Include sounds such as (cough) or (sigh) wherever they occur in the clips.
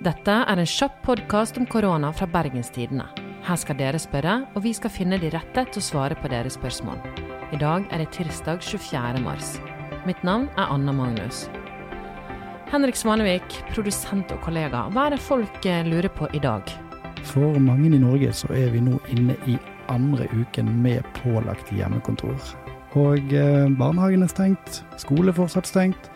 Dette er en kjapp podkast om korona fra Bergenstidene. Her skal dere spørre, og vi skal finne de rette til å svare på deres spørsmål. I dag er det tirsdag 24. mars. Mitt navn er Anna Magnus. Henrik Svanevik, produsent og kollega, hva er det folk eh, lurer på i dag? For mange i Norge så er vi nå inne i andre uken med pålagt hjemmekontor. Og eh, barnehagen er stengt, skole fortsatt stengt.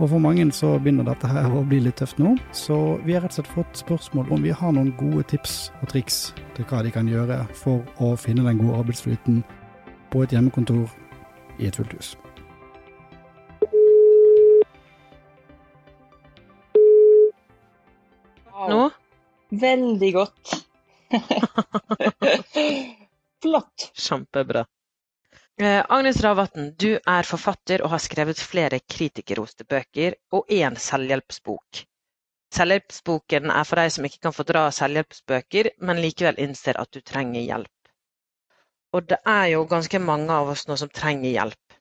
Og for mange så begynner dette her å bli litt tøft nå. Så vi har rett og slett fått spørsmål om vi har noen gode tips og triks til hva de kan gjøre for å finne den gode arbeidsflyten på et hjemmekontor i et fullt hus. Nå? Veldig godt. (laughs) Flott. Kjempebra. Eh, Agnes Ravatn, du er forfatter og har skrevet flere kritikerroste bøker og én selvhjelpsbok. Selvhjelpsboken er for deg som ikke kan fordra selvhjelpsbøker, men likevel innser at du trenger hjelp. Og det er jo ganske mange av oss nå som trenger hjelp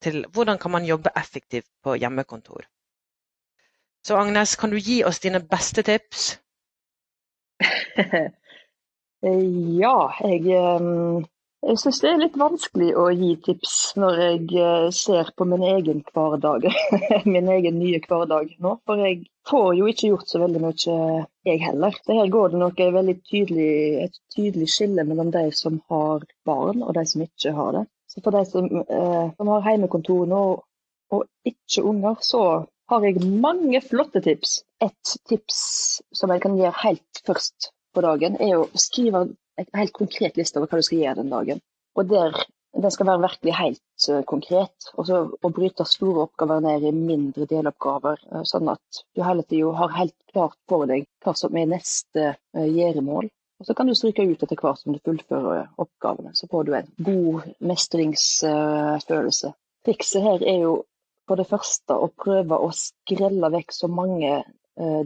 til hvordan kan man jobbe effektivt på hjemmekontor. Så Agnes, kan du gi oss dine beste tips? (laughs) ja, jeg, eh, jeg syns det er litt vanskelig å gi tips når jeg eh, ser på min egen hverdag. (laughs) min egen nye hverdag nå. For jeg får jo ikke gjort så veldig mye, jeg heller. Så her går det nok tydelig, et tydelig skille mellom de som har barn og de som ikke har det. Så for de som, eh, som har hjemmekontor nå og ikke unger, så har jeg mange flotte tips. Et tips som jeg kan gjøre helt først på dagen, er å skrive en helt konkret liste over hva du skal gjøre den dagen. Og der, Den skal være virkelig helt uh, konkret. Og så å bryte store oppgaver ned i mindre deloppgaver, uh, sånn at du hele tida har helt klart for deg hva som er neste uh, gjøremål. Og Så kan du stryke ut etter hvert som du fullfører oppgavene. Så får du en god mestringsfølelse. Trikset her er jo for det første å prøve å skrelle vekk så mange eh,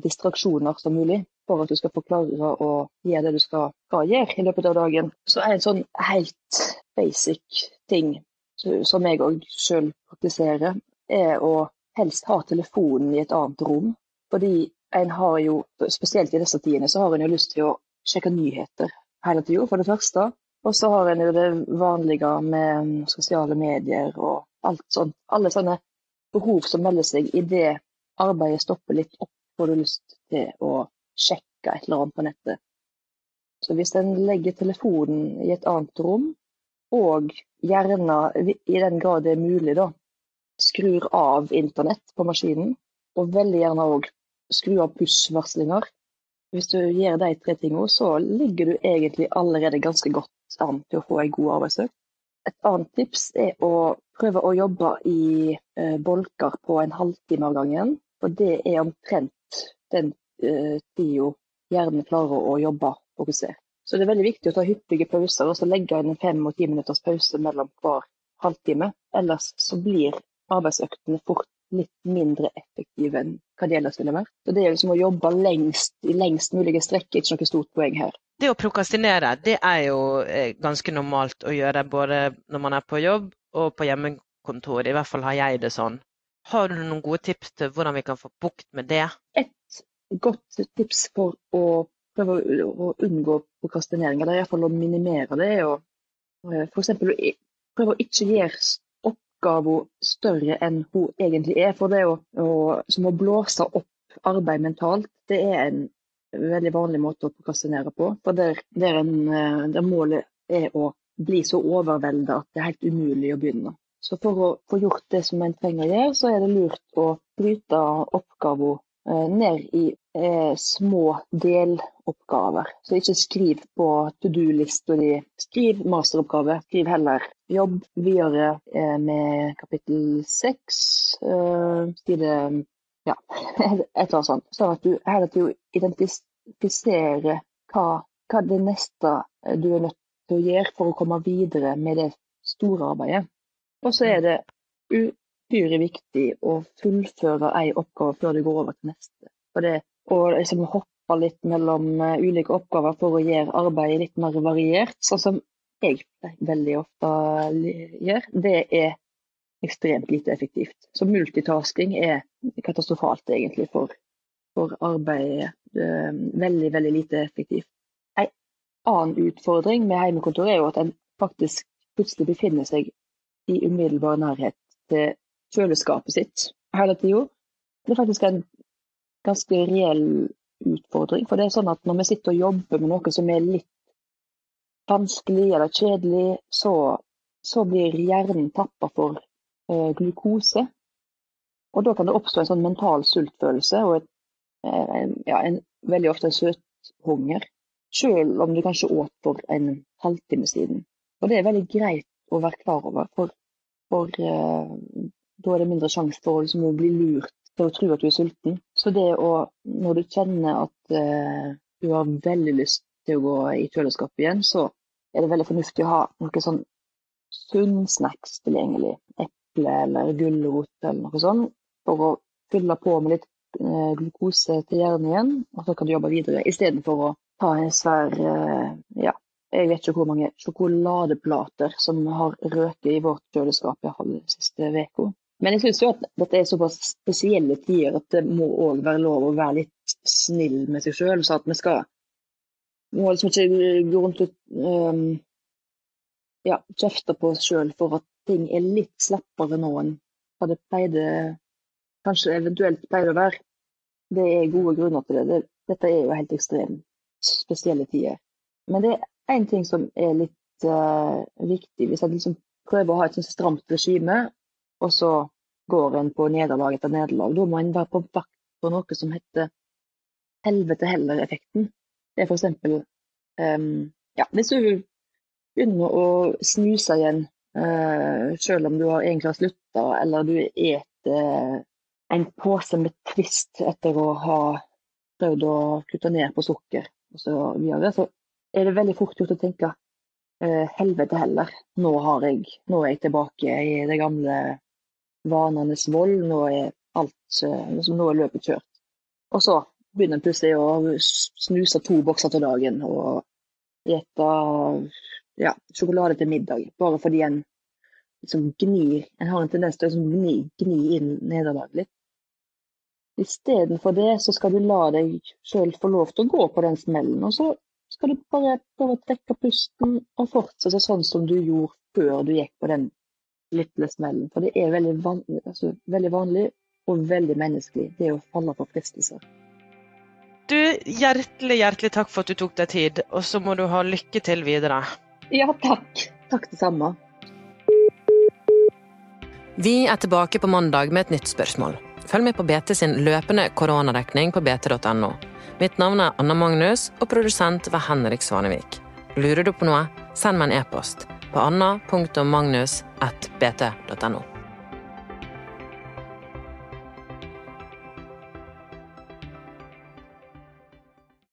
distraksjoner som mulig for at du skal få klare å gjøre det du skal gjøre i løpet av dagen. Så er en sånn helt basic ting som jeg òg sjøl praktiserer, er å helst ha telefonen i et annet rom. Fordi en har jo, spesielt i disse tidene, så har en jo lyst til å sjekke nyheter hele tida, for det første. Og så har en jo det vanlige med sosiale medier og alt sånt. Alle sånne behov som melder seg idet arbeidet stopper litt opp, får du lyst til å sjekke et eller annet på nettet. Så hvis en legger telefonen i et annet rom, og gjerne, i den grad det er mulig, da, skrur av internett på maskinen, og veldig gjerne òg skru av push-varslinger. Hvis du gjør de tre tingene, så ligger du egentlig allerede ganske godt an til å få en god arbeidsøkt. Et annet tips er å prøve å jobbe i eh, bolker på en halvtime av gangen. For det er omtrent den eh, tida hjernen klarer å jobbe fokusert. Så det er veldig viktig å ta hyppige pauser og så legge inn en fem og ti minutters pause mellom hver halvtime. Ellers så blir arbeidsøktene fort litt mindre effektive enn hva de ellers ville vært. Så det er liksom å jobbe lengst i lengst mulige strekk, ikke noe stort poeng her. Det å prokrastinere det er jo eh, ganske normalt å gjøre både når man er på jobb og på hjemmekontor. I hvert fall har jeg det sånn. Har du noen gode tips til hvordan vi kan få bukt med det? Et godt tips for å prøve å unngå prokrastinering, eller iallfall å minimere det, er å eh, f.eks. prøve å ikke gjøre oppgaven større enn hun egentlig er. For det å, å, som å blåse opp arbeid mentalt, det er en veldig vanlig måte å prokrastinere på. For der, der, en, eh, der, målet er å bli så overvelda at det er helt umulig å begynne. Så for å få gjort det som en trenger å gjøre, så er det lurt å bryte oppgaven eh, ned i eh, små deloppgaver. Så ikke skriv på to do-lista di. Skriv masteroppgave. Skriv heller jobb videre eh, med kapittel seks, eh, side ja, (laughs) et eller annet sånt. Sånn at du heller til å identifisere hva, hva det neste du er nødt til å gjøre for å komme videre med det store arbeidet. Og så er det uhyre viktig å fullføre ei oppgave før du går over til neste. Og, det å liksom hoppe litt mellom eh, ulike oppgaver for å gjøre arbeidet litt mer variert, sånn som jeg veldig ofte gjør, det er ekstremt lite effektivt. Så multitasking er katastrofalt egentlig for for arbeidet eh, veldig, veldig lite effektivt. En annen utfordring med hjemmekontor er jo at en faktisk plutselig befinner seg i umiddelbar nærhet til kjøleskapet sitt hele tida. Det er faktisk en ganske reell utfordring. For det er sånn at når vi sitter og jobber med noe som er litt vanskelig eller kjedelig, så, så blir hjernen tappa for eh, glukose. Og da kan det oppstå en sånn mental sultfølelse og et, eh, ja, en, veldig ofte en søthunger. Selv om du kanskje åt for en halvtime siden. Og det er veldig greit å være klar over, for, for eh, da er det mindre sjanse for å liksom, bli lurt til å tro at du er sulten. Så det å, når du kjenner at eh, du har veldig lyst til å gå i kjøleskapet igjen, så er det veldig fornuftig å ha noe sånn sunn snacks tilgjengelig. Eple eller gulrot eller noe sånt for å fylle på med litt eh, glukose til hjernen igjen, og så kan du jobbe videre. Istedenfor å ta en svær eh, ja, jeg vet ikke hvor mange sjokoladeplater som har røket i vårt kjøleskap den siste uka. Men jeg syns jo at dette er såpass spesielle tider at det må òg være lov å være litt snill med seg sjøl. Så at vi skal må liksom ikke gå rundt og um, ja, kjefte på oss sjøl for at ting er litt slappere nå enn hva det pleide kanskje eventuelt pleide å være. Det er gode grunner til det dette er jo helt ekstremt spesielle tider. Men det er én ting som er litt uh, viktig. Hvis en liksom prøver å ha et sånt stramt regime, og så går en på nederlag etter nederlag, da må en være på vakt på noe som heter helvete heller-effekten. Det er f.eks. Um, ehm, ja, hvis du begynner å snuse igjen, uh, selv om du har egentlig har slutta, eller du eter en pose med Twist etter å ha prøvd å kutte ned på sukker osv., er det veldig fort gjort å tenke eh, helvete heller. Nå, jeg, nå, er jeg tilbake i det gamle vanenes vold. Nå er alt liksom, nå er løpet kjørt. Og så begynner en plutselig å snuse to bokser til dagen og spise ja, sjokolade til middag. Bare fordi en liksom gnir En har en tendens til å liksom gni, gni inn nederlaget litt. Istedenfor det så skal du la deg sjøl få lov til å gå på den smellen. Og så skal du bare prøve å trekke pusten og fortsette sånn som du gjorde før du gikk på den lille smellen. For det er veldig vanlig, altså, veldig vanlig og veldig menneskelig, det å falle for fristelser. Du, hjertelig, hjertelig takk for at du tok deg tid, og så må du ha lykke til videre. Ja, takk. Takk det samme. Vi er tilbake på mandag med et nytt spørsmål. Følg med på BT sin løpende koronadekning på bt.no. Mitt navn er Anna Magnus, og produsent var Henrik Svanevik. Lurer du på noe, send meg en e-post på anna.magnus.bt.no.